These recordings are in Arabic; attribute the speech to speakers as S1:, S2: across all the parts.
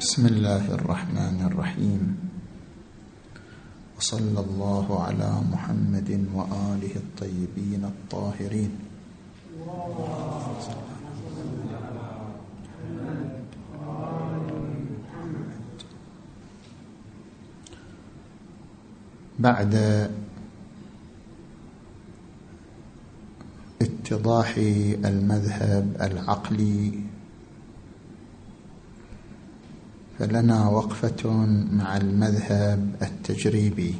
S1: بسم الله الرحمن الرحيم. وصلى الله على محمد وآله الطيبين الطاهرين. بعد اتضاح المذهب العقلي فلنا وقفة مع المذهب التجريبي.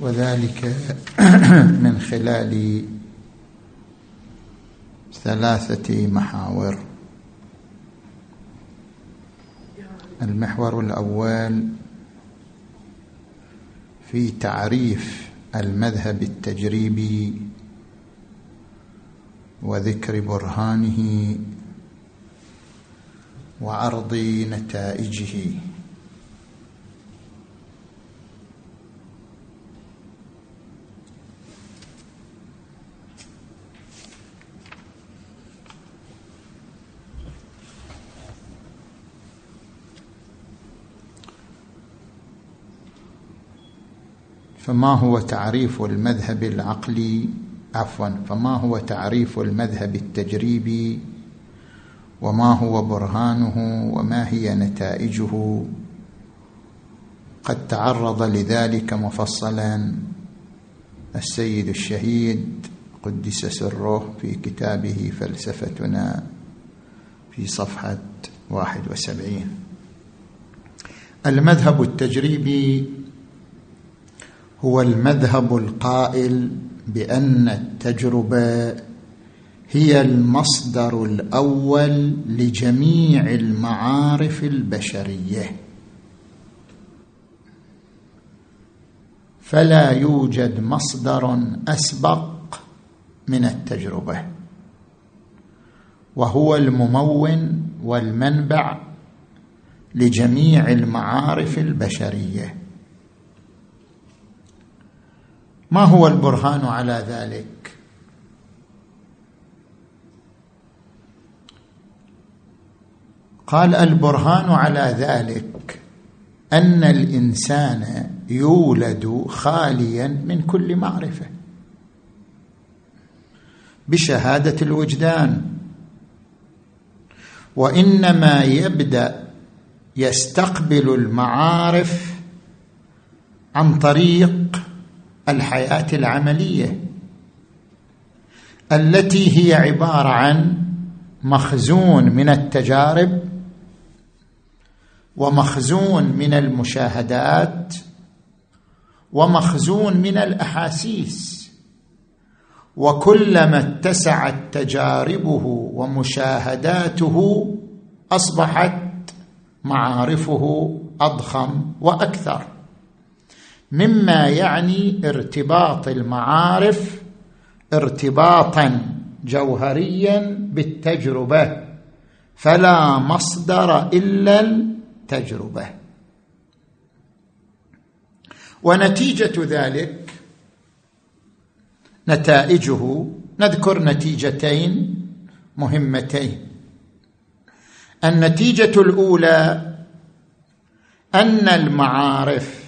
S1: وذلك من خلال ثلاثة محاور. المحور الأول في تعريف المذهب التجريبي وذكر برهانه وعرض نتائجه. فما هو تعريف المذهب العقلي؟ عفوا فما هو تعريف المذهب التجريبي؟ وما هو برهانه وما هي نتائجه. قد تعرض لذلك مفصلا. السيد الشهيد قدس سره في كتابه فلسفتنا في واحد وسبعين. المذهب التجريبي هو المذهب القائل بأن التجربة هي المصدر الأول لجميع المعارف البشرية. فلا يوجد مصدر أسبق من التجربة وهو الممون والمنبع لجميع المعارف البشرية. ما هو البرهان على ذلك؟ قال البرهان على ذلك أن الإنسان يولد خاليا من كل معرفة بشهادة الوجدان. وإنما يبدأ يستقبل المعارف عن طريق الحياة العملية التي هي عبارة عن مخزون من التجارب ومخزون من المشاهدات ومخزون من الأحاسيس وكلما اتسعت تجاربه ومشاهداته أصبحت معارفه أضخم وأكثر مما يعني ارتباط المعارف ارتباطا جوهريا بالتجربة فلا مصدر إلا التجربه ونتيجة ذلك نتائجه نذكر نتيجتين مهمتين. النتيجة الأولى أن المعارف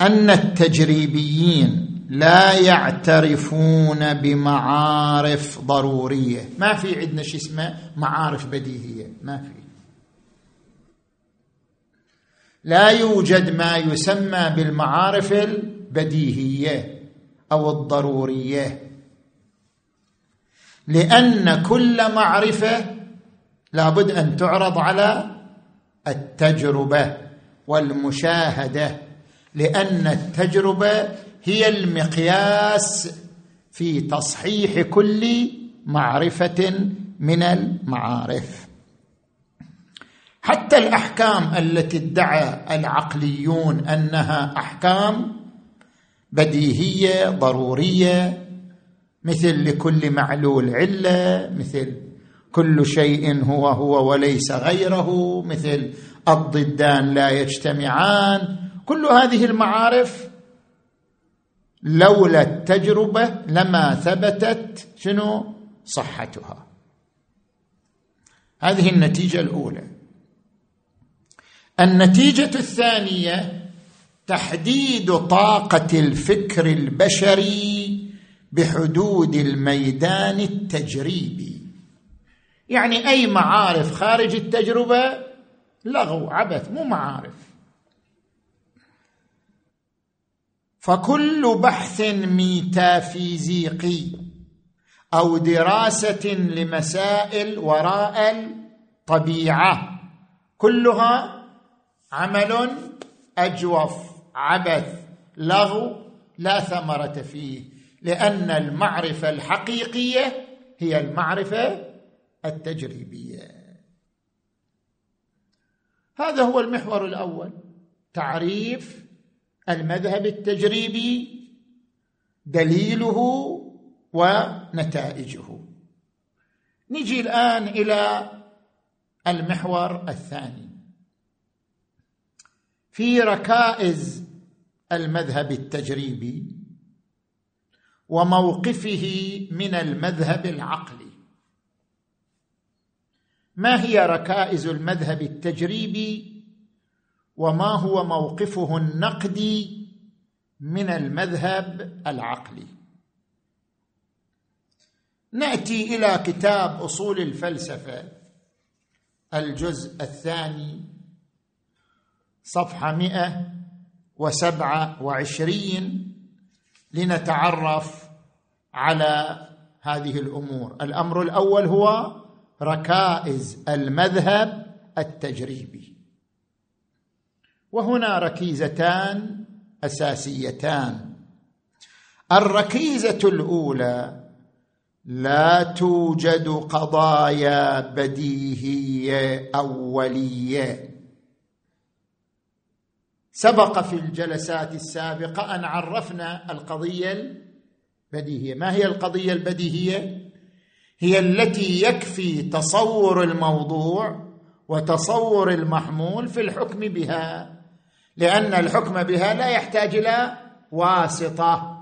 S1: أن التجريبيين لا يعترفون بمعارف ضرورية. ما في عندنا شيء اسمه معارف بديهية. ما في. لا يوجد ما يسمى بالمعارف البديهية أو الضرورية. لأن كل معرفة لابد أن تعرض على التجربة والمشاهدة. لأن التجربة هي المقياس في تصحيح كل معرفة من المعارف. حتى الأحكام التي ادعى العقليون أنها أحكام بديهية ضرورية مثل لكل معلول علة مثل كل شيء هو هو وليس غيره مثل الضدان لا يجتمعان. كل هذه المعارف لولا التجربة لما ثبتت شنو؟
S2: صحتها. هذه النتيجة الأولى. النتيجة الثانية تحديد طاقة الفكر البشري بحدود الميدان التجريبي. يعني أي معارف خارج التجربة؟ لغو عبث مو معارف. فكل بحث ميتافيزيقي أو دراسة لمسائل وراء الطبيعة كلها عمل أجوف عبث لغو لا ثمرة فيه لأن المعرفة الحقيقية هي المعرفة التجريبية. هذا هو المحور الأول تعريف المذهب التجريبي دليله ونتائجه. نجي الآن إلى المحور الثاني. في ركائز المذهب التجريبي وموقفه من المذهب العقلي. ما هي ركائز المذهب التجريبي وما هو موقفه النقدي من المذهب العقلي. نأتي إلى كتاب أصول الفلسفة الجزء الثاني صفحة مئة وسبعة وعشرين لنتعرف على هذه الأمور. الأمر الأول هو ركائز المذهب التجريبي. وهنا ركيزتان أساسيتان. الركيزة الأولى لا توجد قضايا بديهيه أولية. سبق في الجلسات السابقة أن عرفنا القضية البديهية. ما هي القضية البديهية؟ هي التي يكفي تصور الموضوع وتصور المحمول في الحكم بها. لأن الحكم بها لا يحتاج إلى واسطة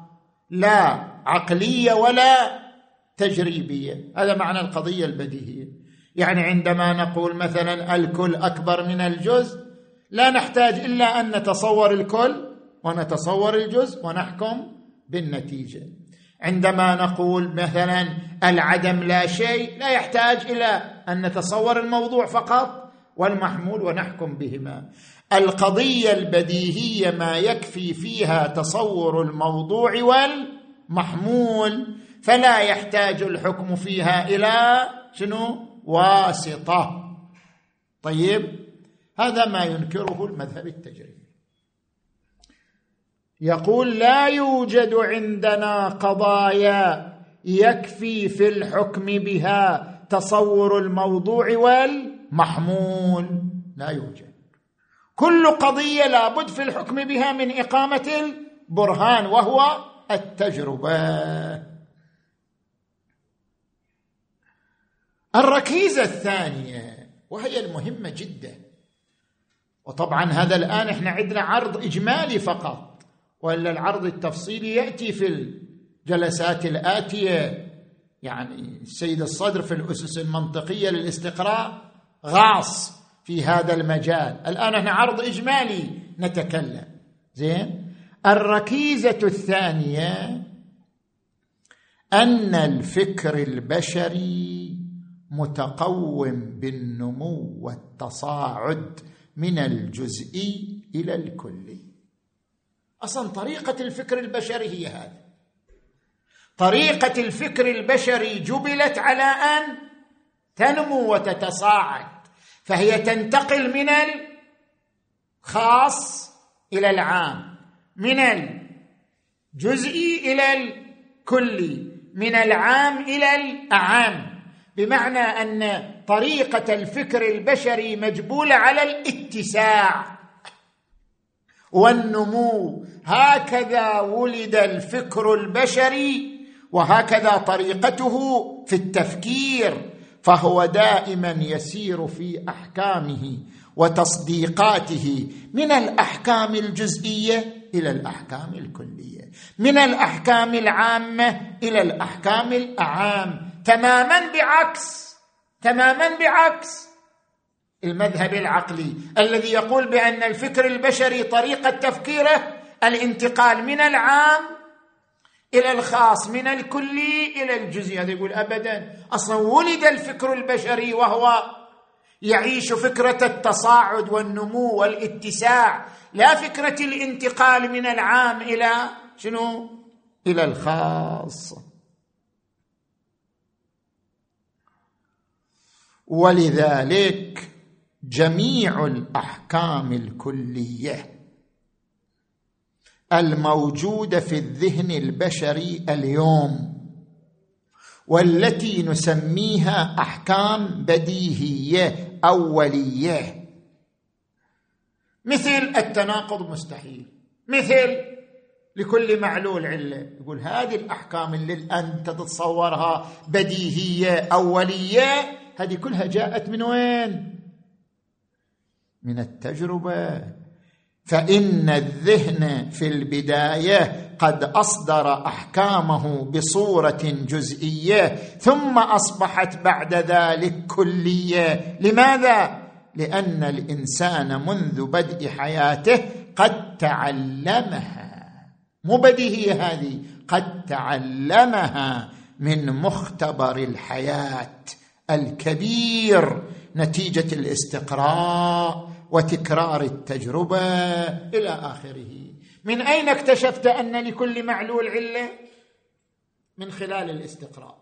S2: لا عقلية ولا تجريبية. هذا معنى القضية البديهية. يعني عندما نقول مثلا الكل أكبر من الجزء لا نحتاج إلا أن نتصور الكل ونتصور الجزء ونحكم بالنتيجة. عندما نقول مثلا العدم لا شيء لا يحتاج إلى أن نتصور الموضوع فقط والمحمول ونحكم بهما. القضية البديهية ما يكفي فيها تصور الموضوع والمحمول فلا يحتاج الحكم فيها إلى شنو؟ واسطة. طيب هذا ما ينكره المذهب التجريبي يقول لا يوجد عندنا قضايا يكفي في الحكم بها تصور الموضوع والمحمول. لا يوجد. كل قضية لابد في الحكم بها من إقامة البرهان وهو التجربة. الركيزة الثانية وهي المهمة جدا. وطبعا هذا الآن إحنا عندنا عرض إجمالي فقط وإلا العرض التفصيلي يأتي في الجلسات الآتية. يعني السيد الصدر في الأسس المنطقية للاستقراء غاص في هذا المجال. الآن إحنا عرض إجمالي نتكلم. زين؟ الركيزة الثانية أن الفكر البشري متقوم بالنمو والتصاعد من الجزئي إلى الكلي أصلا طريقة الفكر البشري هي هذه. طريقة الفكر البشري جبلت على أن تنمو وتتصاعد. فهي تنتقل من الخاص إلى العام من الجزئي إلى الكلي من العام إلى الاعام بمعنى أن طريقة الفكر البشري مجبولة على الاتساع. والنمو هكذا ولد الفكر البشري وهكذا طريقته في التفكير. فهو دائما يسير في أحكامه وتصديقاته من الأحكام الجزئية إلى الأحكام الكلية من الأحكام العامة إلى الأحكام الأعام تماما بعكس تماما بعكس المذهب العقلي الذي يقول بأن الفكر البشري طريقة تفكيره الانتقال من العام إلى الخاص من الكلي إلى الجزئي هذا يقول ابدا. أصلا ولد الفكر البشري وهو يعيش فكرة التصاعد والنمو والاتساع لا فكرة الانتقال من العام إلى شنو؟ إلى الخاص. ولذلك جميع الأحكام الكلية الموجوده في الذهن البشري اليوم والتي نسميها أحكام بديهية أولية. مثل التناقض مستحيل. مثل لكل معلول علة. يقول هذه الأحكام اللي انت تتصورها بديهية أولية هذه كلها جاءت من وين؟ من التجربة. فإن الذهن في البداية قد أصدر أحكامه بصورة جزئية ثم أصبحت بعد ذلك كلية. لماذا؟ لأن الإنسان منذ بدء حياته قد تعلمها. مو بديهية هذه قد تعلمها من مختبر الحياة الكبير نتيجة الاستقراء. وتكرار التجربة إلى آخره. من أين اكتشفت أن لكل معلول علة؟ من خلال الاستقراء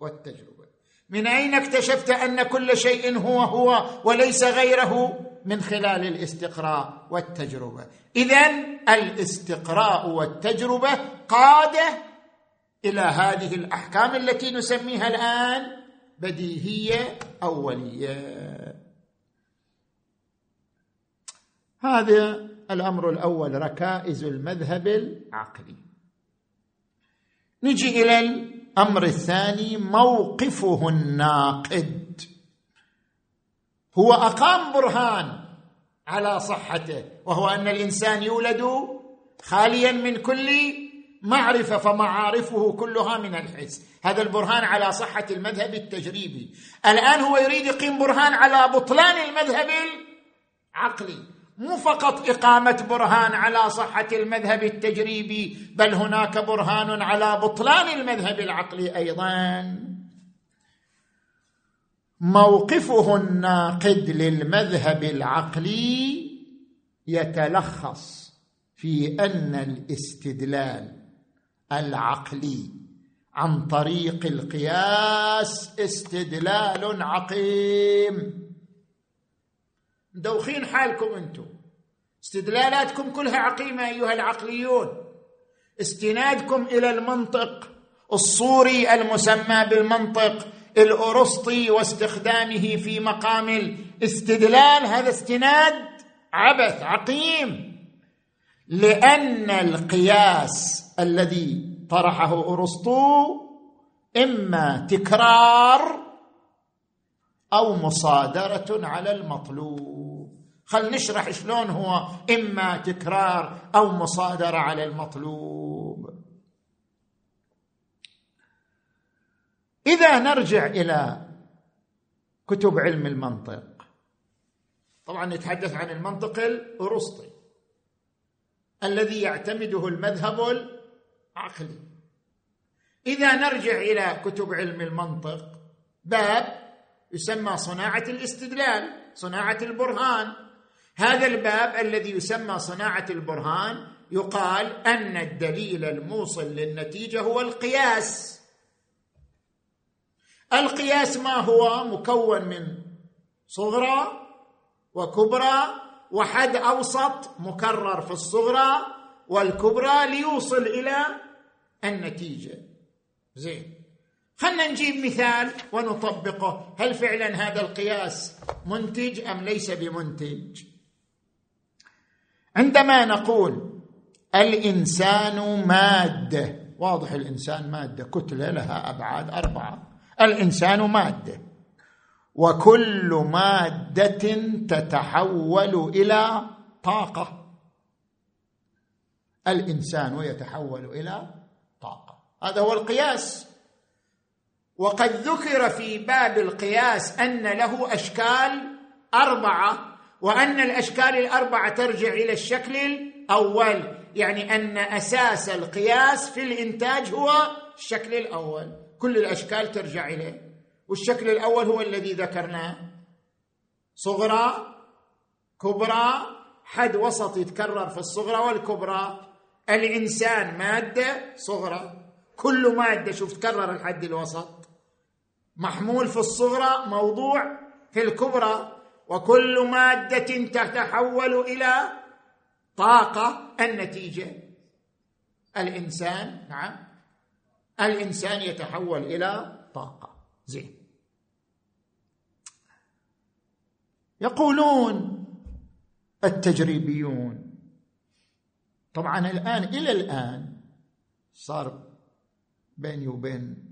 S2: والتجربة. من أين اكتشفت أن كل شيء هو هو وليس غيره؟ من خلال الاستقراء والتجربة. اذا الاستقراء والتجربة قادة إلى هذه الأحكام التي نسميها الآن بديهية أولية. هذا الأمر الأول ركائز المذهب العقلي. نجي إلى الأمر الثاني موقفه الناقد. هو أقام برهان على صحته وهو أن الإنسان يولد خاليا من كل معرفة فمعارفه كلها من الحس. هذا البرهان على صحة المذهب التجريبي. الآن هو يريد يقيم برهان على بطلان المذهب العقلي. مو فقط إقامة برهان على صحة المذهب التجريبي بل هناك برهان على بطلان المذهب العقلي أيضا. موقفه الناقد للمذهب العقلي يتلخص في أن الاستدلال العقلي عن طريق القياس استدلال عقيم. مدوخين حالكم أنتم. استدلالاتكم كلها عقيمة أيها العقليون. استنادكم إلى المنطق الصوري المسمى بالمنطق الأرسطي واستخدامه في مقام الاستدلال. هذا استناد عبث عقيم لأن القياس الذي طرحه أرسطو إما تكرار أو مصادرة على المطلوب. خل نشرح شلون هو إما تكرار أو مصادرة على المطلوب. إذا نرجع إلى كتب علم المنطق. طبعا نتحدث عن المنطق الأرسطي الذي يعتمده المذهب العقلي. إذا نرجع إلى كتب علم المنطق باب يسمى صناعة الاستدلال صناعة البرهان. هذا الباب الذي يسمى صناعة البرهان يقال أن الدليل الموصل للنتيجة هو القياس. القياس ما هو؟ مكون من صغرى وكبرى وحد أوسط مكرر في الصغرى والكبرى ليوصل إلى النتيجة. زين. خلنا نجيب مثال ونطبقه. هل فعلا هذا القياس منتج أم ليس بمنتج؟ عندما نقول الإنسان مادة واضح الإنسان مادة كتلة لها أبعاد أربعة. الإنسان مادة. وكل مادة تتحول إلى طاقة. الإنسان يتحول إلى طاقة. هذا هو القياس. وقد ذكر في باب القياس أن له أشكال أربعة وأن الأشكال الأربعة ترجع إلى الشكل الأول يعني أن أساس القياس في الإنتاج هو الشكل الأول. كل الأشكال ترجع إليه. والشكل الأول هو الذي ذكرناه. صغرى كبرى حد وسط يتكرر في الصغرى والكبرى. الإنسان مادة صغرى. كل مادة شوف تكرر الحد الوسط. محمول في الصغرى موضوع في الكبرى. وكل مادة تتحول إلى طاقة النتيجة. الإنسان نعم. الإنسان يتحول إلى طاقة. زين. يقولون التجريبيون. طبعا الآن إلى الآن صار بيني وبين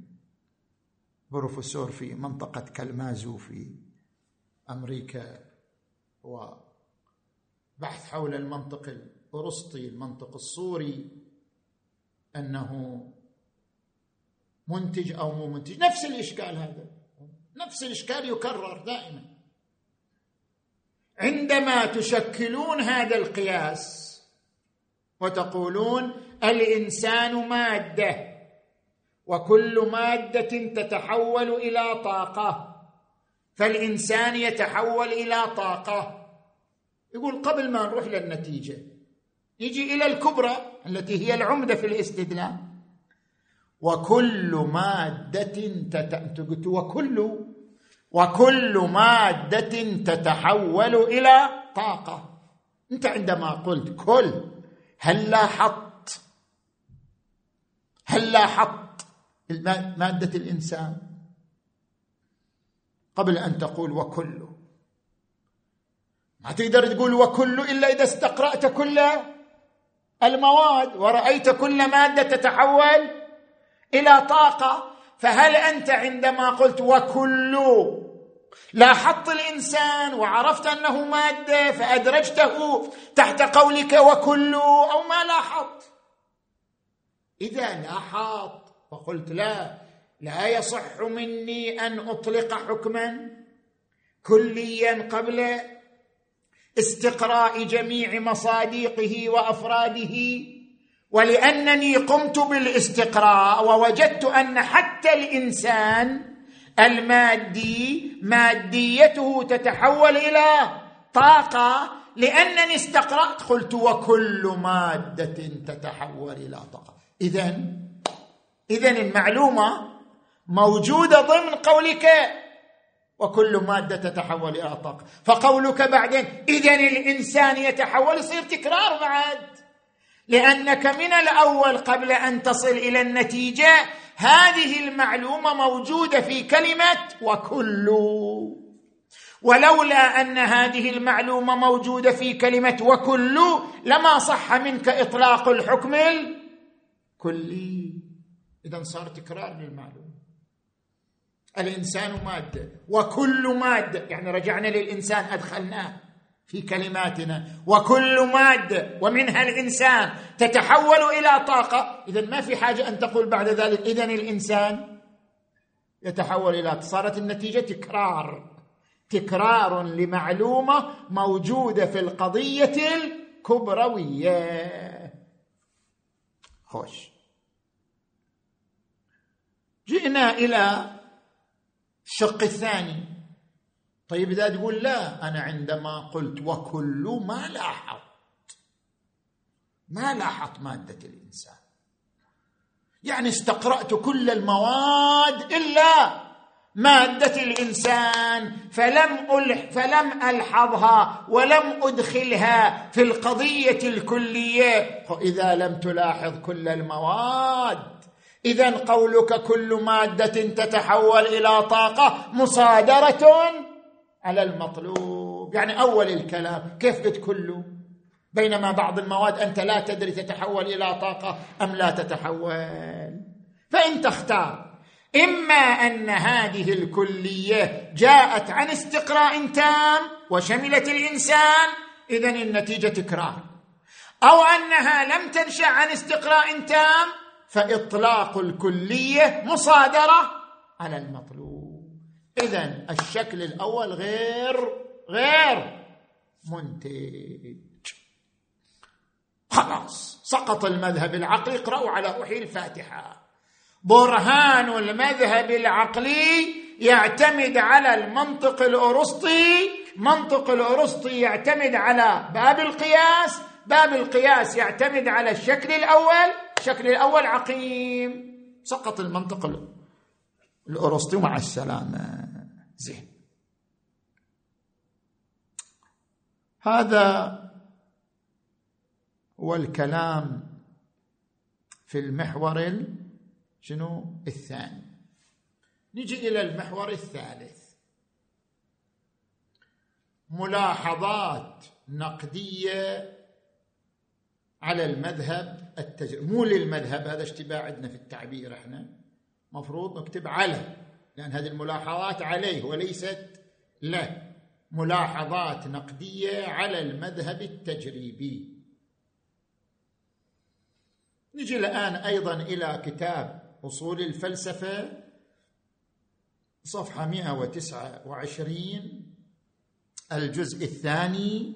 S2: بروفيسور في منطقة كلمازو في أمريكا هو بحث حول المنطق الأرسطي المنطق الصوري أنه منتج أو مو منتج. نفس الإشكال هذا. نفس الإشكال يكرر دائما. عندما تشكلون هذا القياس وتقولون الإنسان مادة وكل مادة تتحول إلى طاقة. فالإنسان يتحول إلى طاقة. يقول قبل ما نروح للنتيجة يجي إلى الكبرى التي هي العمدة في الاستدلال. وكل مادة تت... وكل وكل مادة تتحول إلى طاقة. أنت عندما قلت كل هل لاحظت؟ هل لاحظت مادة الإنسان. قبل أن تقول وكل. ما تقدر تقول وكل إلا إذا استقرأت كل المواد ورأيت كل مادة تتحول إلى طاقة فهل أنت عندما قلت وكل لاحظت الإنسان وعرفت أنه مادة فأدرجته تحت قولك وكل أو ما لاحظت؟ إذا لاحظت. وقلت لا لا يصح مني أن أطلق حكما كليا قبل استقراء جميع مصادقه وأفراده ولأنني قمت بالاستقراء ووجدت أن حتى الإنسان المادي ماديته تتحول إلى طاقة لأنني استقرأت. قلت وكل مادة تتحول إلى طاقة. اذا اذا المعلومة موجودة ضمن قولك. وكل مادة تتحول إلى طاقة. فقولك بعدين اذا الإنسان يتحول يصير تكرار بعد. لأنك من الأول قبل أن تصل إلى النتيجة. هذه المعلومة موجودة في كلمة وكل. ولولا أن هذه المعلومة موجودة في كلمة وكل لما صح منك إطلاق الحكم الكلي. إذا صار تكرار للمعلومه الإنسان ماده وكل ماده يعني رجعنا للإنسان أدخلناه في كلماتنا. وكل ماده ومنها الإنسان تتحول إلى طاقة. اذا ما في حاجة أن تقول بعد ذلك اذا الإنسان يتحول إلى صارت النتيجة تكرار. تكرار لمعلومة موجودة في القضية الكبروية. خوش. جئنا إلى الشق الثاني. طيب إذا تقول لا أنا عندما قلت وكل ما لاحظت ما لاحظت مادة الإنسان. يعني استقرأت كل المواد إلا مادة الإنسان فلم ألح فلم ألحظها ولم أدخلها في القضية الكلية. اذا لم تلاحظ كل المواد اذا قولك كل مادة تتحول إلى طاقة مصادرة على المطلوب. يعني أول الكلام كيف قلت كله بينما بعض المواد أنت لا تدري تتحول إلى طاقة أم لا تتحول. فانت اختار إما أن هذه الكلية جاءت عن استقراء تام وشملت الإنسان اذا النتيجة تكرار. أو أنها لم تنشأ عن استقراء تام فإطلاق الكلية مصادرة على المطلوب. اذا الشكل الأول غير غير منتج. خلاص سقط المذهب العقلي. اقرأوا على وحي الفاتحة. برهان المذهب العقلي يعتمد على المنطق الأرسطي منطق الأرسطي يعتمد على باب القياس. باب القياس يعتمد على الشكل الأول. الشكل الأول عقيم. سقط المنطق الأرسطي مع السلامة. زين. هذا هو الكلام في المحور شنو؟ الثاني. نجي إلى المحور الثالث. ملاحظات نقدية على المذهب التجريبي مو للمذهب هذا اشتباه عندنا في التعبير إحنا. مفروض نكتب على لأن هذه الملاحظات عليه وليست له. ملاحظات نقدية على المذهب التجريبي. نجي الآن أيضا إلى كتاب أصول الفلسفة صفحة 129 الجزء الثاني.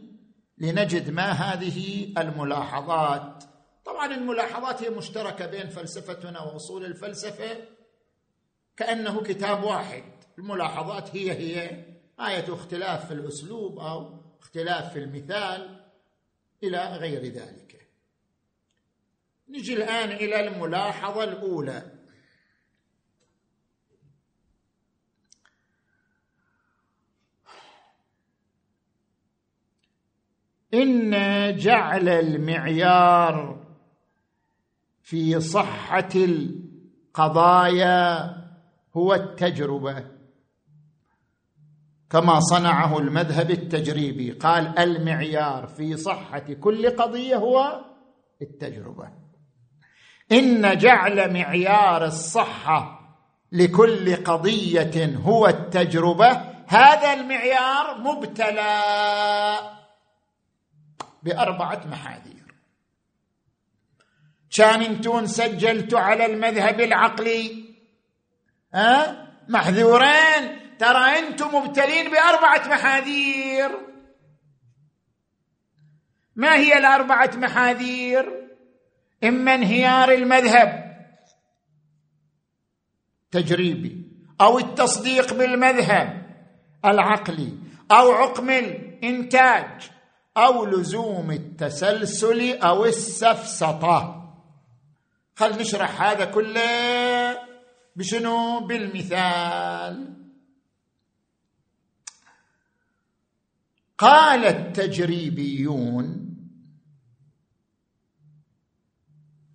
S2: لنجد ما هذه الملاحظات. طبعا الملاحظات هي مشتركة بين فلسفتنا وأصول الفلسفة. كأنه كتاب واحد. الملاحظات هي هي. آية اختلاف في الأسلوب أو اختلاف في المثال إلى غير ذلك. نجي الآن إلى الملاحظة الأولى. إن جعل المعيار في صحة القضايا هو التجربة. كما صنعه المذهب التجريبي قال المعيار في صحة كل قضية هو التجربة. إن جعل معيار الصحة لكل قضية هو التجربة هذا المعيار مبتلى بأربعة محاذير. كان انتون سجلتوا على المذهب العقلي. ها؟ محذورين. ترى أنتم مبتلين بأربعة محاذير. ما هي الأربعة محاذير؟ إما انهيار المذهب تجريبي أو التصديق بالمذهب العقلي أو عقم الإنتاج أو لزوم التسلسل أو السفسطة. خل نشرح هذا كله بشنو؟ بالمثال. قال التجريبيون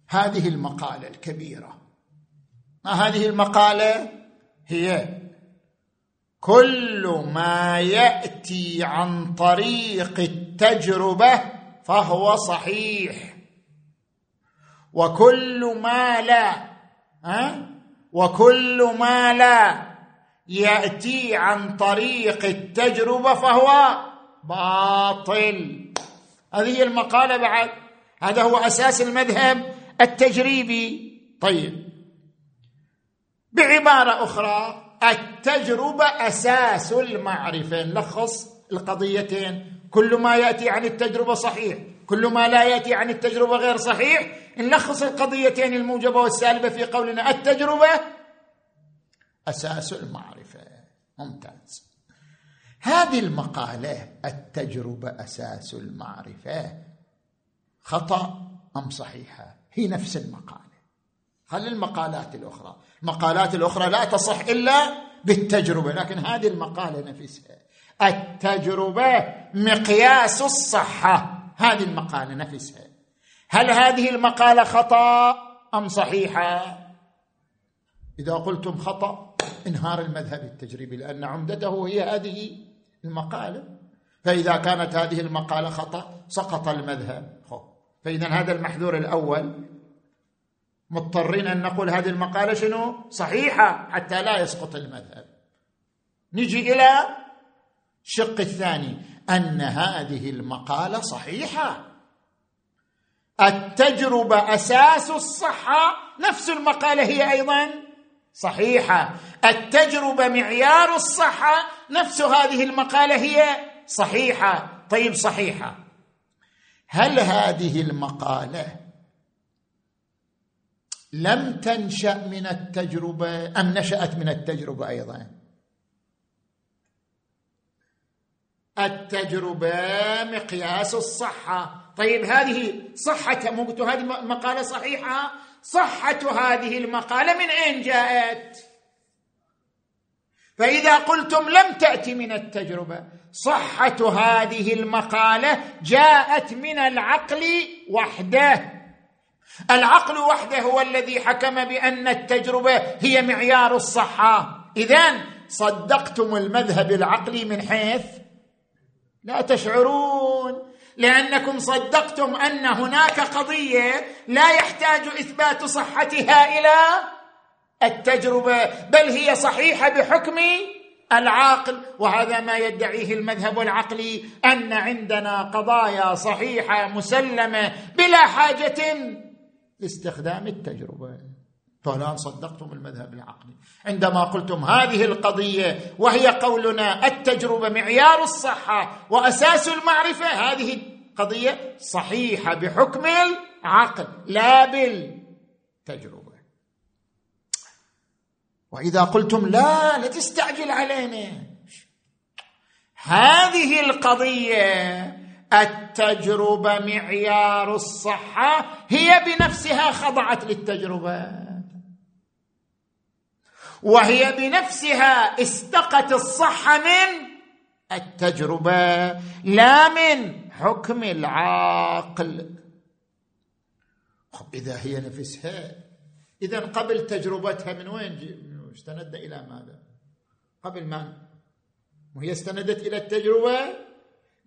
S2: هذه المقالة الكبيرة. ما هذه المقالة؟ هي كل ما يأتي عن طريق التجربة فهو صحيح. وكل ما لا ها؟ وكل ما لا يأتي عن طريق التجربة فهو باطل. هذه المقالة بعد. هذا هو أساس المذهب التجريبي. طيب. بعبارة أخرى التجربة أساس المعرفة. نلخص القضيتين. كل ما يأتي عن التجربة صحيح. كل ما لا يأتي عن التجربة غير صحيح نلخص القضيتين الموجبة والسالبة في قولنا التجربة أساس المعرفة. ممتاز. هذه المقالة التجربة أساس المعرفة. خطأ أم صحيحة؟ هي نفس المقالة. خلي المقالات الأخرى. المقالات الأخرى لا تصح إلا بالتجربة لكن هذه المقالة نفسها. التجربة مقياس الصحة. هذه المقالة نفسها. هل هذه المقالة خطأ أم صحيحة؟ إذا قلتم خطأ انهار المذهب التجريبي لأن عمدته هي هذه المقالة. فإذا كانت هذه المقالة خطأ سقط المذهب. فإذا هذا المحذور الأول. مضطرين أن نقول هذه المقالة شنو؟ صحيحة حتى لا يسقط المذهب. نجي إلى الشق الثاني. أن هذه المقالة صحيحة. التجربة أساس الصحة. نفس المقالة هي أيضا صحيحة. التجربة معيار الصحة. نفس هذه المقالة هي صحيحة. طيب صحيحة. هل هذه المقالة لم تنشأ من التجربة أم نشأت من التجربة أيضا؟ التجربة مقياس الصحة. طيب هذه صحة مو هذه المقالة صحيحة؟ صحة هذه المقالة من أين جاءت؟ فإذا قلتم لم تأتي من التجربة صحة هذه المقالة جاءت من العقل وحده. العقل وحده هو الذي حكم بأن التجربة هي معيار الصحة. إذا صدقتم المذهب العقلي من حيث لا تشعرون. لأنكم صدقتم أن هناك قضية لا يحتاج إثبات صحتها إلى التجربة بل هي صحيحة بحكم العاقل. وهذا ما يدعيه المذهب العقلي أن عندنا قضايا صحيحة مسلمة بلا حاجة لاستخدام التجربة. فالان صدقتم المذهب العقلي. عندما قلتم هذه القضية وهي قولنا التجربة معيار الصحة وأساس المعرفة هذه قضية صحيحة بحكم العقل لا بالتجربة. وإذا قلتم لا لا تستعجل علينا. هذه القضية التجربة معيار الصحة هي بنفسها خضعت للتجربة. وهي بنفسها استقت الصحه من التجربة لا من حكم العاقل. إذا هي نفسها إذا قبل تجربتها من وين استند إلى ماذا؟ قبل ما وهي استندت إلى التجربة؟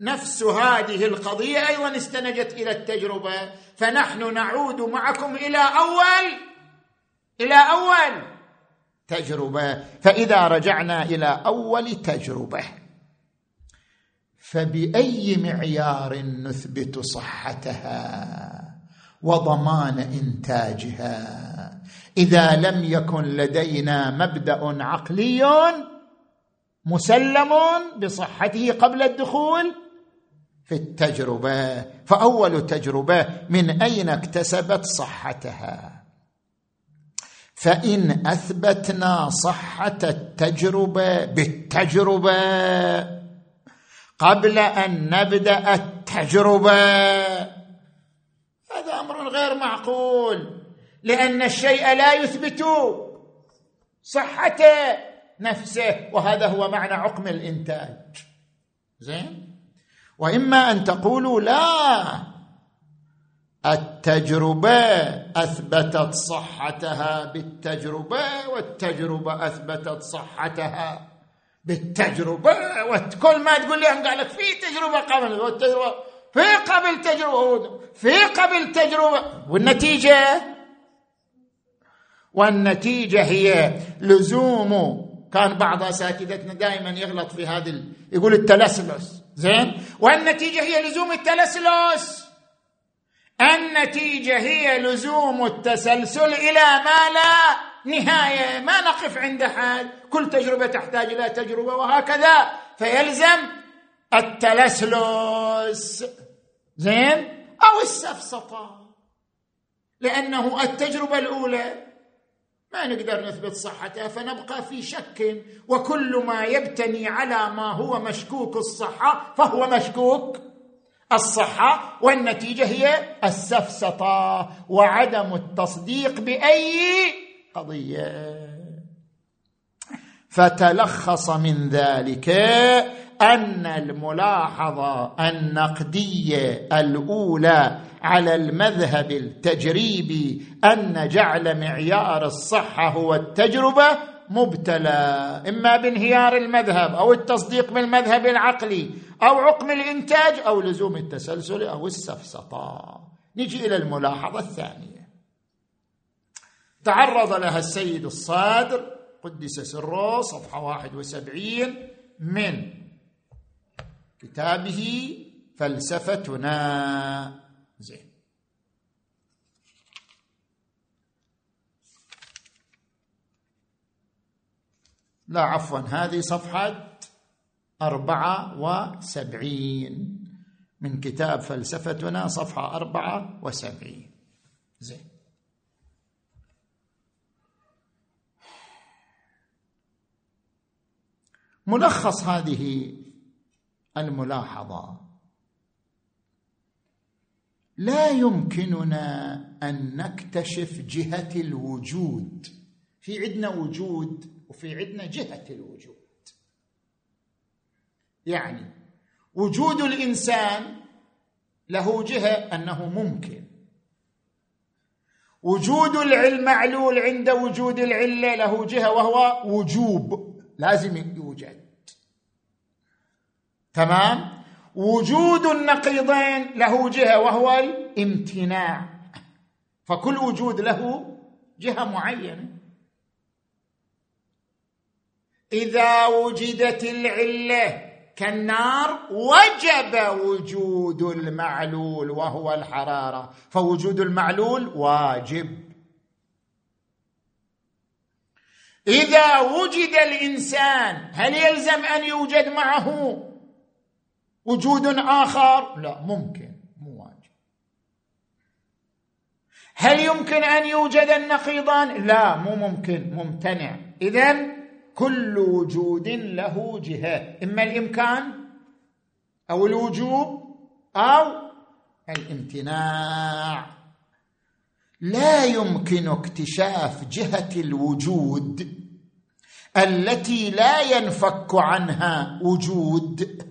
S2: نفس هذه القضية أيضا استندت إلى التجربة. فنحن نعود معكم إلى أول إلى أول. تجربة. فإذا رجعنا إلى أول تجربة فبأي معيار نثبت صحتها وضمان إنتاجها؟ إذا لم يكن لدينا مبدأ عقلي مسلم بصحته قبل الدخول في التجربة. فأول تجربة من أين اكتسبت صحتها؟ فإن أثبتنا صحة التجربة بالتجربة قبل أن نبدأ التجربة هذا أمر غير معقول لأن الشيء لا يثبت صحة نفسه وهذا هو معنى عقم الإنتاج. زين؟ وإما أن تقولوا لا التجربة أثبتت صحتها بالتجربة والتجربة أثبتت صحتها بالتجربة. وكل ما تقول لي قال لك في تجربة قبل والتجربة في قبل تجربة في قبل تجربة. والنتيجة؟ والنتيجة هي لزوم. كان بعض أساتذتنا دائما يغلط في هذا يقول التلسلس. زين؟ والنتيجة هي لزوم التلسلس. النتيجة هي لزوم التسلسل إلى ما لا نهاية ما نقف عند حال. كل تجربة تحتاج إلى تجربة وهكذا. فيلزم التلسلس. زين؟ أو السفسطة. لأنه التجربة الأولى. ما نقدر نثبت صحتها فنبقى في شك. وكل ما يبتني على ما هو مشكوك الصحة فهو مشكوك. الصحة والنتيجة هي السفسطة وعدم التصديق بأي قضية. فتلخص من ذلك أن الملاحظه النقديه الأولى على المذهب التجريبي أن جعل معيار الصحة هو التجربة مبتلى إما بانهيار المذهب أو التصديق بالمذهب العقلي أو عقم الإنتاج أو لزوم التسلسل أو السفسطة. نجي إلى الملاحظة الثانية. تعرض لها السيد الصادر قدس سره صفحة 71 من كتابه فلسفتنا زين لا عفوا هذه صفحة أربعة وسبعين من كتاب فلسفتنا صفحة أربعة وسبعين. زين. ملخص هذه الملاحظة. لا يمكننا أن نكتشف جهة الوجود. في عندنا وجود وفي عندنا جهة الوجود. يعني وجود الإنسان له جهة أنه ممكن. وجود المعلول عند وجود العلة له جهة وهو وجوب لازم يوجد. تمام؟ وجود النقيضين له جهة وهو الامتناع. فكل وجود له جهة معينة. إذا وجدت العلة كالنار وجب وجود المعلول وهو الحرارة. فوجود المعلول واجب. إذا وجد الإنسان هل يلزم أن يوجد معه وجود آخر؟ لا ممكن مو واجب. هل يمكن أن يوجد النقيضان؟ لا مو ممكن ممتنع. اذا كل وجود له جهه إما الإمكان أو الوجوب أو الامتناع. لا يمكن اكتشاف جهة الوجود التي لا ينفك عنها وجود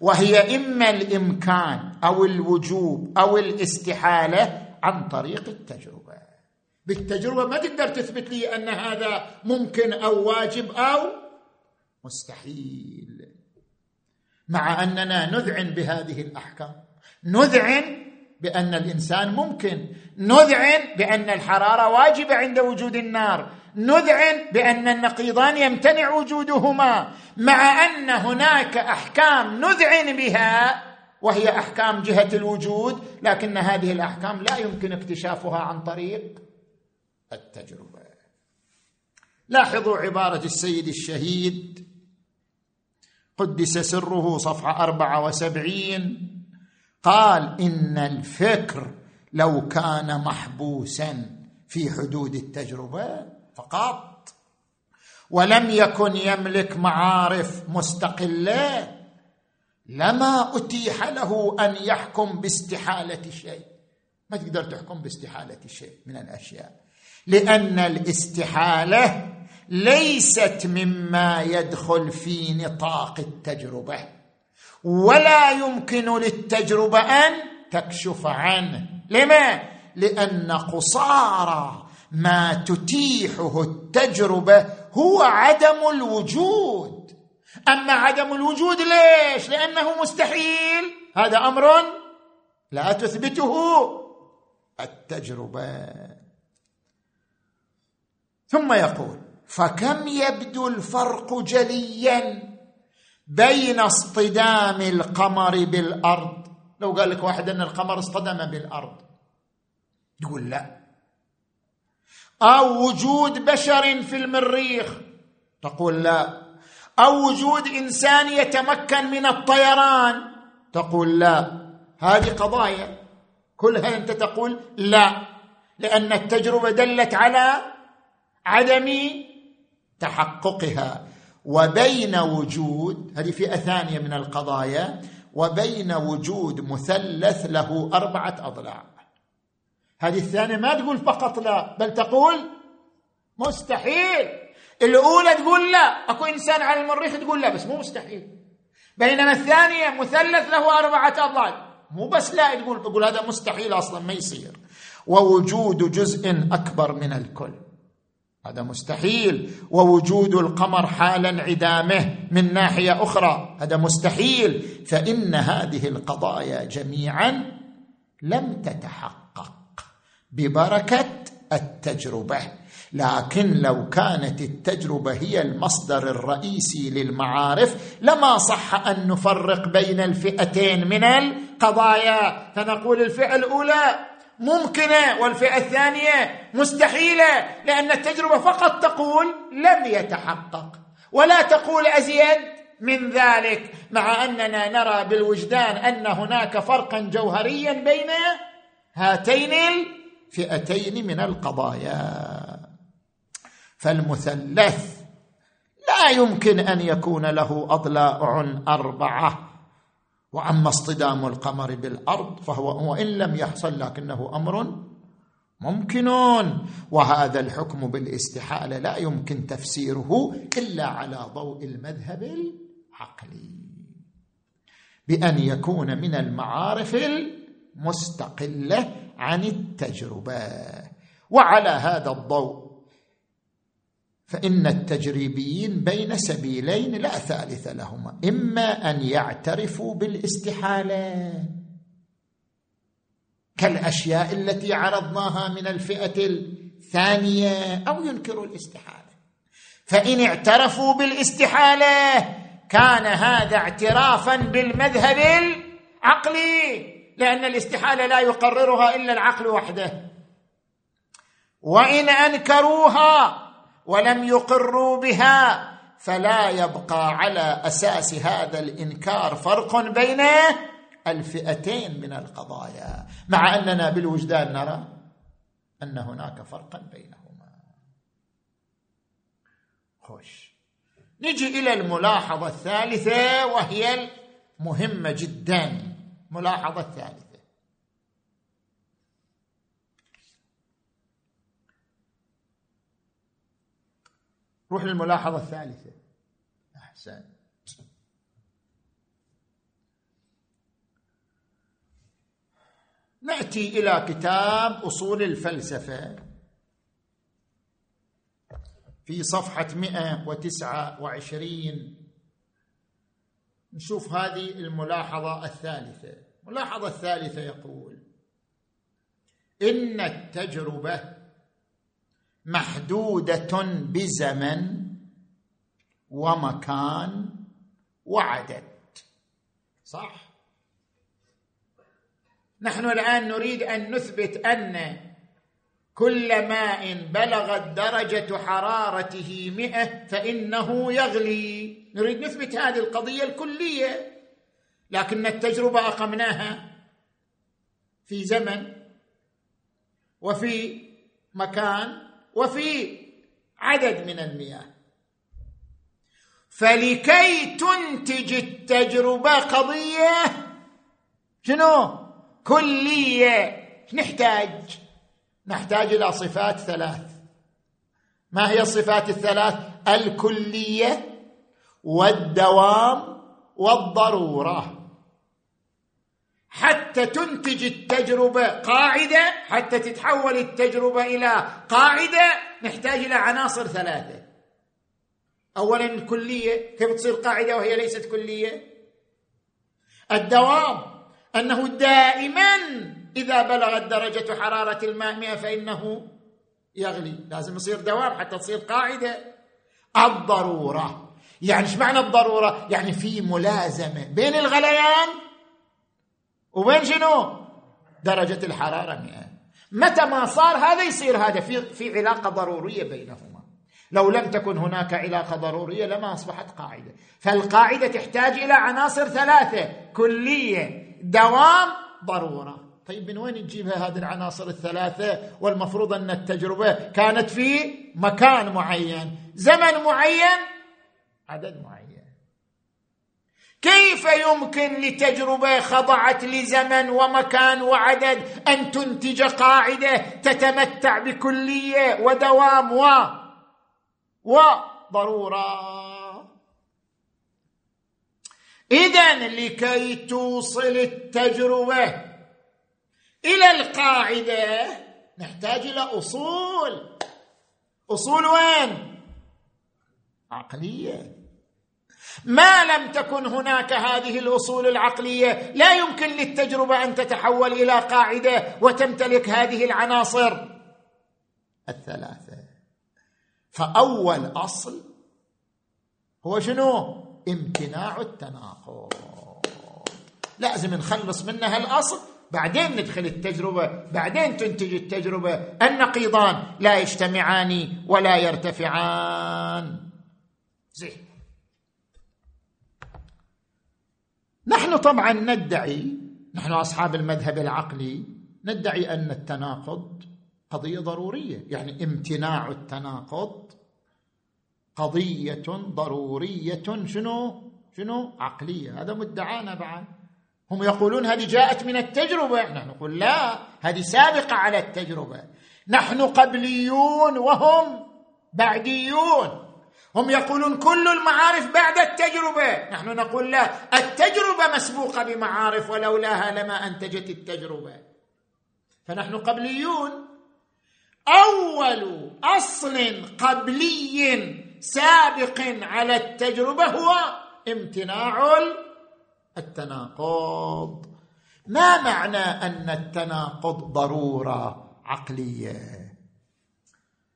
S2: وهي إما الإمكان أو الوجوب أو الاستحالة عن طريق التجربة. بالتجربة ما تقدر تثبت لي أن هذا ممكن أو واجب أو مستحيل. مع أننا نذعن بهذه الأحكام. نذعن بأن الإنسان ممكن. نذعن بأن الحرارة واجبة عند وجود النار. نذعن بأن النقيضان يمتنع وجودهما. مع أن هناك أحكام نذعن بها وهي أحكام جهة الوجود لكن هذه الأحكام لا يمكن اكتشافها عن طريق التجربة. لاحظوا عبارة السيد الشهيد. قدس سره صفحة أربعة وسبعين. قال إن الفكر لو كان محبوسا في حدود التجربة فقط ولم يكن يملك معارف مستقلة لما أتيح له أن يحكم باستحالة شيء. ما تقدر تحكم باستحالة شيء من الأشياء. لأن الاستحالة ليست مما يدخل في نطاق التجربة ولا يمكن للتجربة أن تكشف عنه. لما؟ لأن قصارى ما تتيحه التجربة هو عدم الوجود. أما عدم الوجود ليش؟ لأنه مستحيل. هذا أمر لا تثبته. التجربة. ثم يقول فكم يبدو الفرق جليا بين اصطدام القمر بالأرض؟ لو قال لك واحد أن القمر اصطدم بالأرض. تقول لا. أو وجود بشر في المريخ؟ تقول لا. أو وجود إنسان يتمكن من الطيران؟ تقول لا. هذه قضايا. كلها أنت تقول لا لأن التجربة دلت على عدم تحققها. وبين وجود هذه فئة ثانية من القضايا وبين وجود مثلث له أربعة أضلاع. هذه الثانية ما تقول فقط لا بل تقول مستحيل. الأولى تقول لا. أكو إنسان على المريخ تقول لا بس مو مستحيل. بينما الثانية مثلث له أربعة أضلاع. مو بس لا تقول تقول هذا مستحيل أصلا ما يصير. ووجود جزء أكبر من الكل. هذا مستحيل. ووجود القمر حال انعدامه من ناحية أخرى هذا مستحيل. فإن هذه القضايا جميعا لم تتحقق ببركة التجربة. لكن لو كانت التجربة هي المصدر الرئيسي للمعارف لما صح أن نفرق بين الفئتين من القضايا؟ فنقول الفئة الأولى ممكنة والفئة الثانية مستحيلة لأن التجربة فقط تقول لم يتحقق. ولا تقول أزيد من ذلك مع أننا نرى بالوجدان أن هناك فرقا جوهريا بين هاتين الفئتين من القضايا. فالمثلث لا يمكن أن يكون له أضلاع أربعة. وأما اصطدام القمر بالأرض فهو وان لم يحصل لكنه أمر ممكن وهذا الحكم بالاستحالة لا يمكن تفسيره إلا على ضوء المذهب العقلي. بأن يكون من المعارف المستقلة عن التجربة. وعلى هذا الضوء فإن التجريبيين بين سبيلين لا ثالث لهما إما أن يعترفوا بالاستحالة كالأشياء التي عرضناها من الفئة الثانية أو ينكروا الاستحالة. فإن اعترفوا بالاستحالة كان هذا اعترافا بالمذهب العقلي لأن الاستحالة لا يقررها إلا العقل وحده. وإن أنكروها ولم يقروا بها فلا يبقى على أساس هذا الإنكار فرق بين الفئتين من القضايا. مع أننا بالوجدان نرى أن هناك فرقا بينهما. خوش. نجي إلى الملاحظة الثالثة وهي المهمة جدا. الملاحظه الثالثه روح للملاحظة الثالثة. أحسن. نأتي إلى كتاب أصول الفلسفة. في صفحة 129 نشوف هذه الملاحظة الثالثة. الملاحظة الثالثة يقول إن التجربة محدودة بزمن ومكان وعدد. صح؟ نحن الآن نريد أن نثبت أن كل ماء بلغت درجة حرارته مئة فإنه يغلي. نريد نثبت هذه القضية الكلية لكن التجربة أقمناها في زمن وفي مكان وفي عدد من المياه. فلكي تنتج التجربة قضية شنو؟ كلية. نحتاج؟ نحتاج إلى صفات ثلاث. ما هي الصفات الثلاث؟ الكلية والدوام والضرورة. حتى تنتج التجربة قاعدة حتى تتحول التجربة إلى قاعدة نحتاج إلى عناصر ثلاثة. اولا الكلية كيف تصير قاعدة وهي ليست كلية؟ الدوام أنه دائما إذا بلغت درجة حرارة الماء 100 فإنه يغلي. لازم يصير دوام حتى تصير قاعدة. الضرورة. يعني إيش معنى الضرورة؟ يعني في ملازمة بين الغليان وبين شنو؟ درجة الحرارة 100 متى ما صار هذا يصير هذا في في علاقة ضرورية بينهما. لو لم تكن هناك علاقة ضرورية لما أصبحت قاعدة. فالقاعدة تحتاج إلى عناصر ثلاثة. كلية دوام ضرورة. طيب من وين تجيبها هذه العناصر الثلاثة؟ والمفروض أن التجربة كانت في مكان معين. زمن معين عدد معين. كيف يمكن لتجربة خضعت لزمن ومكان وعدد أن تنتج قاعدة تتمتع بكلية ودوام و وضرورة؟ اذا لكي توصل التجربة إلى القاعدة نحتاج إلى أصول. أصول وين؟ عقلية. ما لم تكن هناك هذه الأصول العقلية. لا يمكن للتجربة أن تتحول إلى قاعدة وتمتلك هذه العناصر. الثلاثة. فأول أصل هو شنو؟ امتناع التناقض. لازم نخلص منها الأصل بعدين ندخل التجربة بعدين تنتج التجربة. النقيضان لا يجتمعان ولا يرتفعان. زين. نحن طبعا ندعي نحن أصحاب المذهب العقلي ندعي أن التناقض قضية ضرورية يعني امتناع التناقض قضية ضرورية شنو؟ شنو؟ عقلية. هذا مدعانا بعد. هم يقولون هذه جاءت من التجربة. نحن نقول لا هذه سابقة على التجربة. نحن قبليون وهم بعديون. هم يقولون كل المعارف بعد التجربة. نحن نقول لا التجربة مسبوقة بمعارف ولولاها لما أنتجت التجربة. فنحن قبليون. أول أصل قبلي سابق على التجربة هو امتناع التناقض. ما معنى أن التناقض ضرورة عقلية؟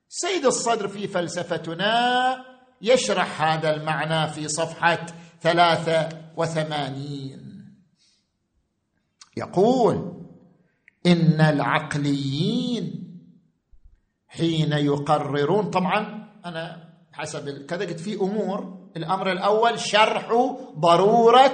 S2: سيد الصدر في فلسفتنا يشرح هذا المعنى في صفحة ثلاثة وثمانين. يقول إن العقليين حين يقررون طبعا أنا حسب كذا قلت في أمور الأمر الأول شرح ضرورة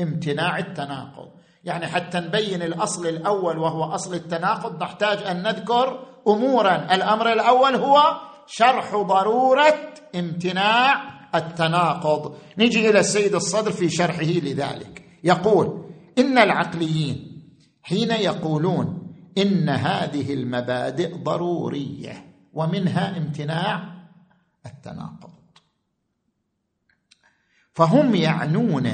S2: امتناع التناقض. يعني حتى نبين الأصل الأول وهو أصل التناقض نحتاج أن نذكر امورا. الأمر الأول هو شرح ضرورة امتناع التناقض. نجي إلى السيد الصدر في شرحه لذلك. يقول إن العقليين حين يقولون إن هذه المبادئ ضرورية ومنها امتناع التناقض. فهم يعنون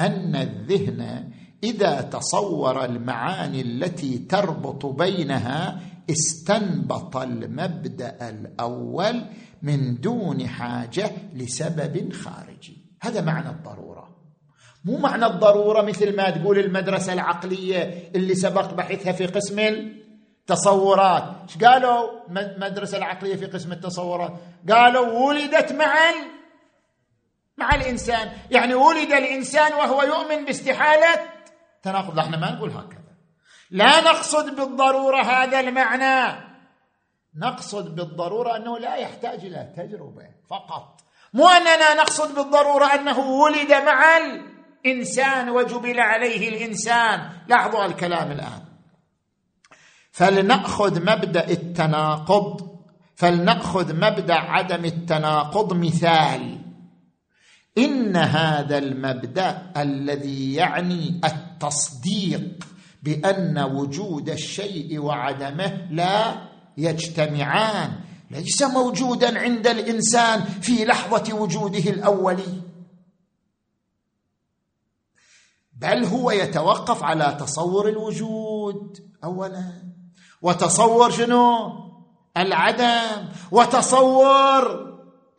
S2: أن الذهن إذا تصور المعاني التي تربط بينها استنبط المبدأ الأول من دون حاجة لسبب خارجي. هذا معنى الضرورة. مو معنى الضرورة مثل ما تقول المدرسة العقلية اللي سبق بحثها في قسم التصورات. إيش قالوا المدرسة العقلية في قسم التصورات؟ قالوا ولدت مع مع الإنسان. يعني ولد الإنسان وهو يؤمن باستحالة تناقض. إحنا ما نقول هكذا. لا نقصد بالضرورة هذا المعنى. نقصد بالضرورة أنه لا يحتاج إلى تجربة فقط. مو أننا نقصد بالضرورة أنه ولد مع الإنسان وجبل عليه الإنسان. لاحظوا الكلام الآن. فلنأخذ مبدأ التناقض. فلنأخذ مبدأ عدم التناقض مثال. إن هذا المبدأ الذي يعني التصديق بأن وجود الشيء وعدمه لا يجتمعان. ليس موجودا عند الإنسان في لحظة وجوده الاولي بل هو يتوقف على تصور الوجود اولا. وتصور شنو؟ العدم. وتصور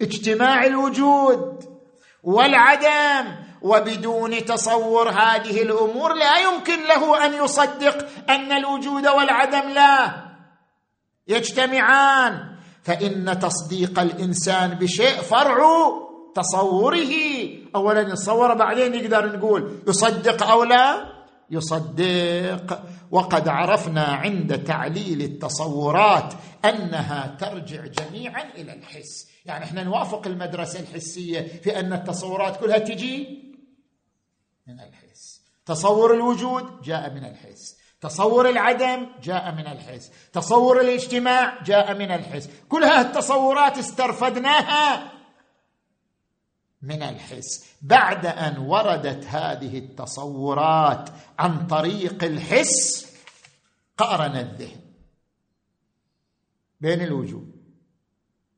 S2: اجتماع الوجود والعدم. وبدون تصور هذه الأمور لا يمكن له أن يصدق أن الوجود والعدم لا. يجتمعان. فإن تصديق الإنسان بشيء فرع تصوره. اولا يتصور بعدين نقدر نقول يصدق أو لا؟ يصدق. وقد عرفنا عند تعليل التصورات أنها ترجع جميعا إلى الحس. يعني إحنا نوافق المدرسة الحسية في أن التصورات كلها تجي من الحس. تصور الوجود جاء من الحس. تصور العدم جاء من الحس. تصور الاجتماع جاء من الحس. كل هذه التصورات استرفدناها من الحس. بعد أن وردت هذه التصورات عن طريق الحس قارن الذهن بين الوجود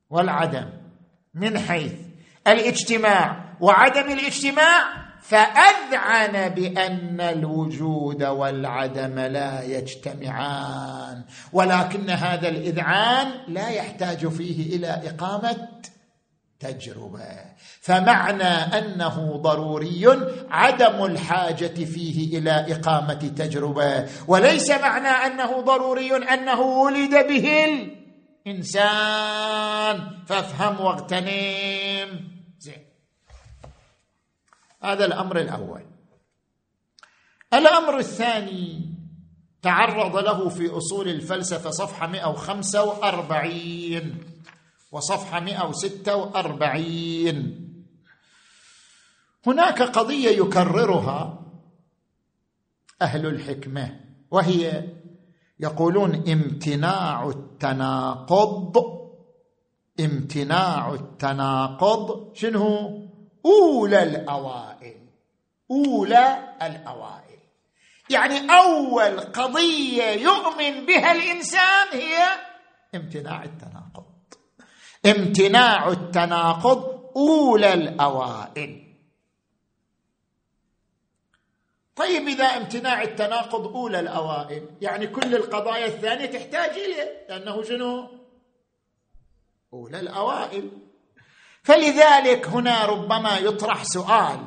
S2: والعدم. من حيث الاجتماع وعدم الاجتماع فأذعن بأن الوجود والعدم لا يجتمعان ولكن هذا الإذعان لا يحتاج فيه إلى إقامة تجربة. فمعنى أنه ضروري عدم الحاجة فيه إلى إقامة تجربة وليس معنى أنه ضروري أنه ولد به الإنسان. فافهم واغتنم. هذا الأمر الأول. الأمر الثاني تعرض له في أصول الفلسفة صفحة 145 وصفحة 146 هناك قضية يكررها أهل الحكمة وهي يقولون امتناع التناقض امتناع التناقض شنو؟ أولى الأوائل. أولى الأوائل. يعني أول قضية يؤمن بها الإنسان هي امتناع التناقض. امتناع التناقض أولى الأوائل. طيب إذا امتناع التناقض أولى الأوائل يعني كل القضايا الثانية تحتاج إليه لأنه شنو؟ أولى الأوائل. فلذلك هنا ربما يطرح سؤال.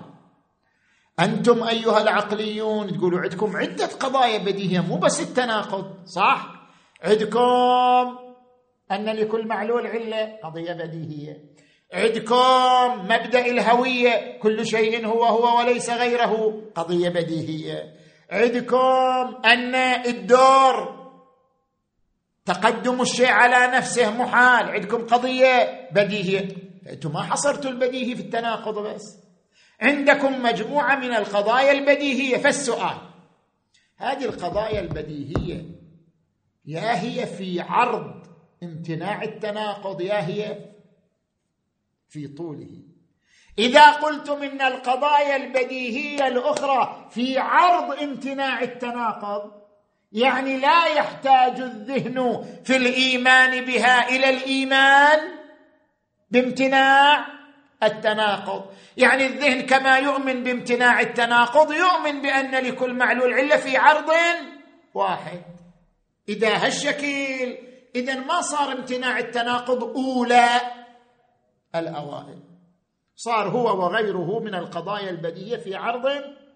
S2: أنتم أيها العقليون تقولوا عندكم عدة قضايا بديهية مو بس التناقض صح؟ عندكم أن لكل معلول علة قضية بديهية. عندكم مبدأ الهوية كل شيء هو هو وليس غيره قضية بديهية. عندكم أن الدور تقدم الشيء على نفسه محال عندكم قضية بديهية. فانتم ما حصرتوا البديهي في التناقض بس. عندكم مجموعة من القضايا البديهية. فالسؤال هذه القضايا البديهية يا هي في عرض امتناع التناقض يا هي في طوله. إذا قلتم إن القضايا البديهية الأخرى في عرض امتناع التناقض يعني لا يحتاج الذهن في الإيمان بها إلى الإيمان بامتناع التناقض. يعني الذهن كما يؤمن بامتناع التناقض يؤمن بأن لكل معلول علة في عرض واحد. إذا هالشكل إذا ما صار امتناع التناقض أولى الأوائل. صار هو وغيره من القضايا البديهيه في عرض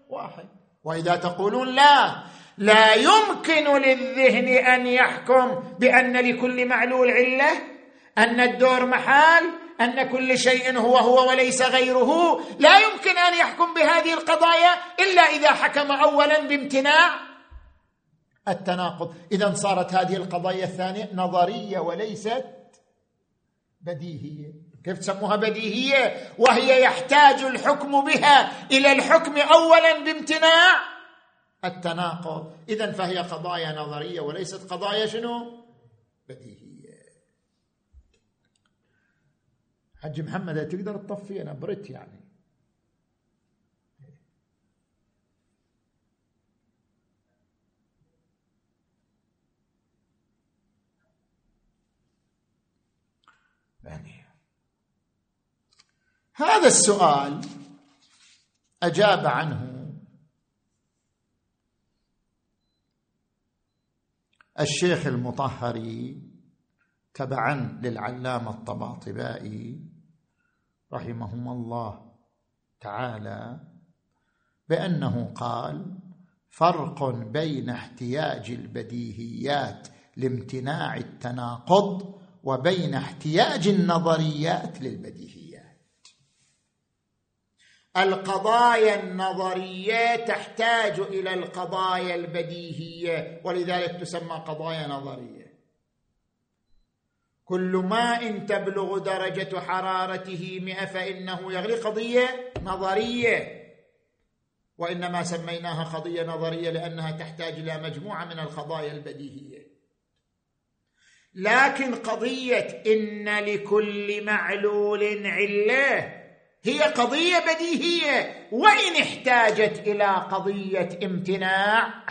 S2: واحد. وإذا تقولون لا لا يمكن للذهن أن يحكم بأن لكل معلول علة أن الدور محال أن كل شيء هو هو وليس غيره. لا يمكن أن يحكم بهذه القضايا إلا إذا حكم اولا بامتناع التناقض. إذا صارت هذه القضايا الثانية نظرية وليست بديهية. كيف تسموها بديهية؟ وهي يحتاج الحكم بها إلى الحكم اولا بامتناع التناقض. اذا فهي قضايا نظرية وليست قضايا شنو؟ بديهية. حج محمد تقدر تطفي؟ أنا بريت يعني. يعني. هذا السؤال أجاب عنه الشيخ المطهري تبعا للعلامة الطباطبائي رحمهما الله تعالى بأنه قال فرق بين احتياج البديهيات لامتناع التناقض وبين احتياج النظريات للبديهيات. القضايا النظرية تحتاج إلى القضايا البديهية ولذلك تسمى قضايا نظرية. كل ماء تبلغ درجة حرارته مئة فإنه يغلي قضية نظرية. وإنما سميناها قضية نظرية لأنها تحتاج إلى مجموعة من القضايا البديهية. لكن قضية إن لكل معلول علة هي قضية بديهية. وإن احتاجت إلى قضية امتناع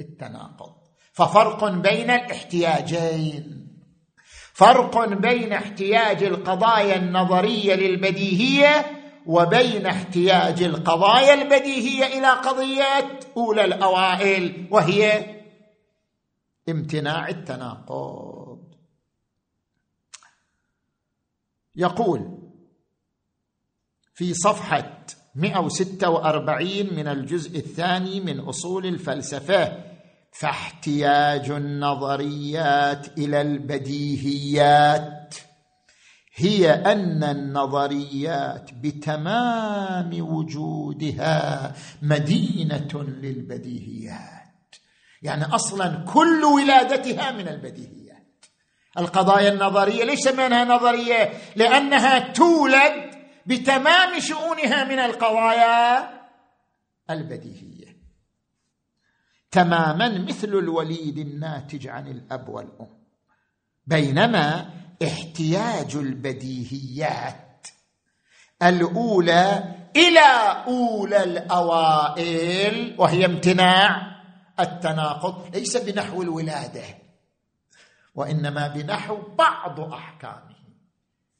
S2: التناقض. ففرق بين الاحتياجين. فرق بين احتياج القضايا النظرية للبديهية وبين احتياج القضايا البديهية إلى قضيه أولى الأوائل وهي امتناع التناقض. يقول في صفحة 146 من الجزء الثاني من أصول الفلسفة فاحتياج النظريات إلى البديهيات هي أن النظريات بتمام وجودها مدينة للبديهيات. يعني أصلا كل ولادتها من البديهيات. القضايا النظرية ليش سميناها نظرية لأنها تولد بتمام شؤونها من القضايا البديهية. تماما مثل الوليد الناتج عن الأب والأم. بينما احتياج البديهيات الأولى إلى أولى الأوائل وهي امتناع التناقض ليس بنحو الولادة وإنما بنحو بعض أحكامه.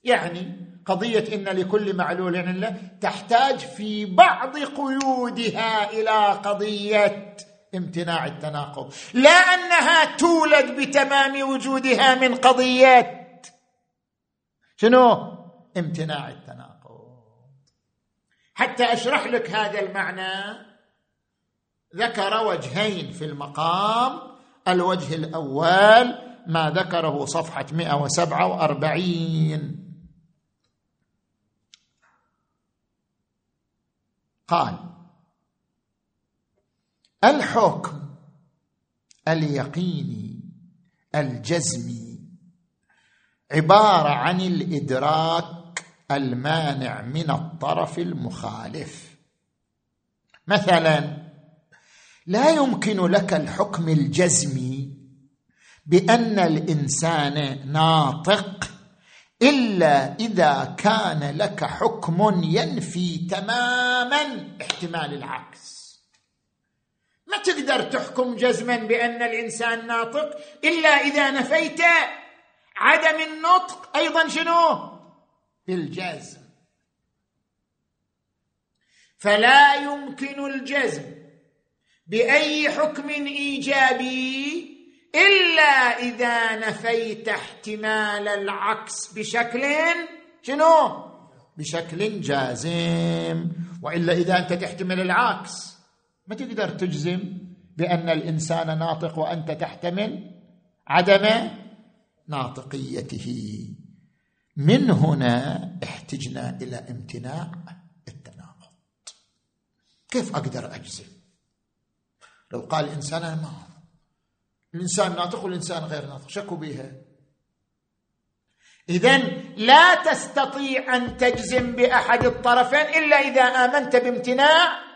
S2: يعني قضية إن لكل معلول عله تحتاج في بعض قيودها إلى قضية امتناع التناقض. لا أنها تولد بتمام وجودها من قضيه شنو؟ امتناع التناقض. حتى أشرح لك هذا المعنى. ذكر وجهين في المقام. الوجه الأول ما ذكره صفحة 147 قال الحكم اليقيني الجزمي عبارة عن الإدراك المانع من الطرف المخالف. مثلا لا يمكن لك الحكم الجزمي بأن الإنسان ناطق إلا إذا كان لك حكم ينفي تماما احتمال العكس. ما تقدر تحكم جزما بأن الإنسان ناطق إلا إذا نفيت عدم النطق. أيضا شنو؟ بالجزم. فلا يمكن الجزم بأي حكم إيجابي إلا إذا نفيت احتمال العكس بشكل شنو؟ بشكل جازم. وإلا إذا أنت تحتمل العكس. ما تقدر تجزم بأن الإنسان ناطق وأنت تحتمل عدم ناطقيته. من هنا احتجنا إلى امتناع التناقض. كيف أقدر أجزم؟ لو قال الإنسان أنا ما الإنسان ناطق والإنسان غير ناطق شكوا بها اذا لا تستطيع أن تجزم بأحد الطرفين إلا إذا آمنت بامتناع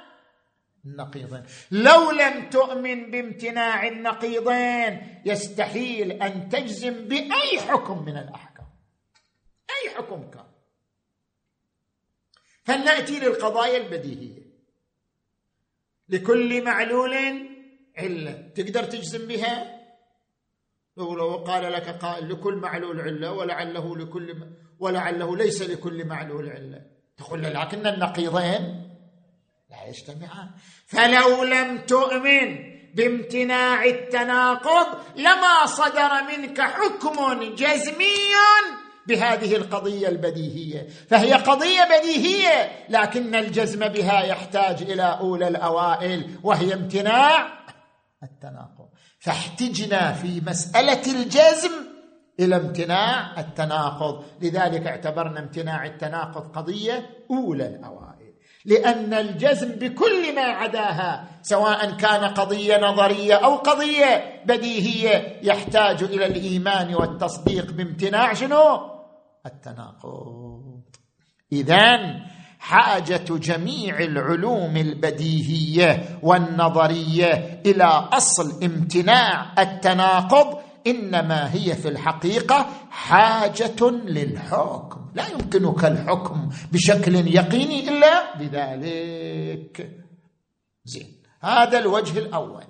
S2: النقيضين. لو لم تؤمن بامتناع النقيضين يستحيل أن تجزم بأي حكم من الأحكام. أي حكم كان. فلنأتي للقضايا البديهية. لكل معلول علة. تقدر تجزم بها؟ لو قال لك قائل لكل معلول علة ولعله لكل ولعله ليس لكل معلول علة. تقول لكن النقيضين لا يجتمعان. فلو لم تؤمن بامتناع التناقض لما صدر منك حكم جزمي بهذه القضية البديهية. فهي قضية بديهية لكن الجزم بها يحتاج إلى أولى الأوائل وهي امتناع التناقض. فاحتجنا في مسألة الجزم إلى امتناع التناقض. لذلك اعتبرنا امتناع التناقض قضية أولى الأوائل. لأن الجزم بكل ما عداها سواء كان قضية نظرية أو قضية بديهية يحتاج إلى الإيمان والتصديق بامتناع شنو؟ التناقض. اذا حاجة جميع العلوم البديهية والنظرية إلى أصل امتناع التناقض إنما هي في الحقيقة حاجة للحكم. لا يمكنك الحكم بشكل يقيني إلا بذلك. زين. هذا الوجه الأول.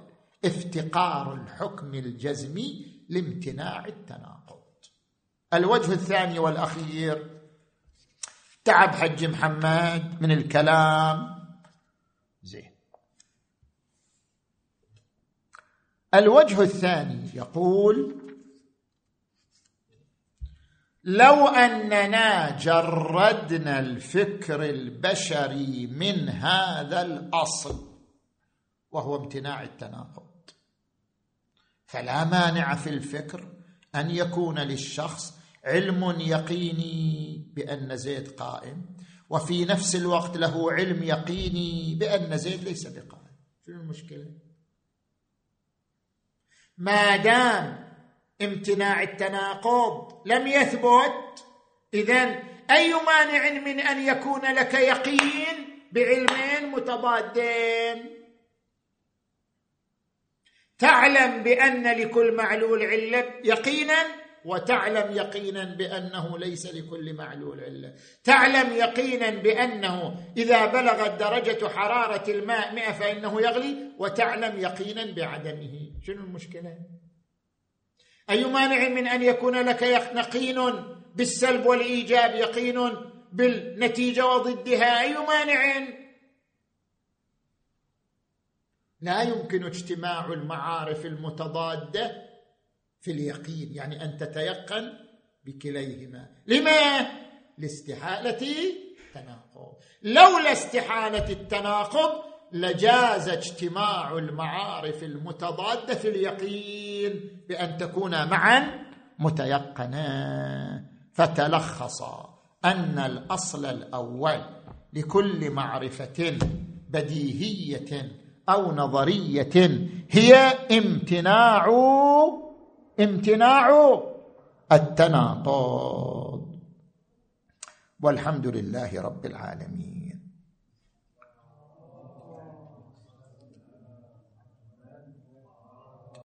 S2: افتقار الحكم الجزمي لامتناع التناقض. الوجه الثاني والأخير. تعب حج محمد من الكلام زين الوجه الثاني يقول لو أننا جردنا الفكر البشري من هذا الأصل وهو امتناع التناقض. فلا مانع في الفكر أن يكون للشخص علم يقيني بأن زيد قائم وفي نفس الوقت له علم يقيني بأن زيد ليس بقائم. شنو المشكلة؟ ما دام امتناع التناقض لم يثبت اذا أي مانع من أن يكون لك يقين بعلمين متضادين؟ تعلم بأن لكل معلول علة يقينا وتعلم يقينا بأنه ليس لكل معلول علة. تعلم يقينا بأنه إذا بلغت درجه حرارة الماء مئة فإنه يغلي وتعلم يقينا بعدمه. شنو المشكلة؟ أي مانع من أن يكون لك يقين بالسلب والإيجاب يقين بالنتيجة وضدها؟ أي مانع؟ لا يمكن اجتماع المعارف المتضادة في اليقين يعني أن تتيقن بكليهما. لما؟ لاستحالة التناقض. لولا استحالة التناقض لجاز اجتماع المعارف المتضادة في اليقين بأن تكون معا متيقنا. فتلخص أن الأصل الأول لكل معرفة بديهية أو نظرية هي امتناع امتناع التناقض. والحمد لله رب العالمين.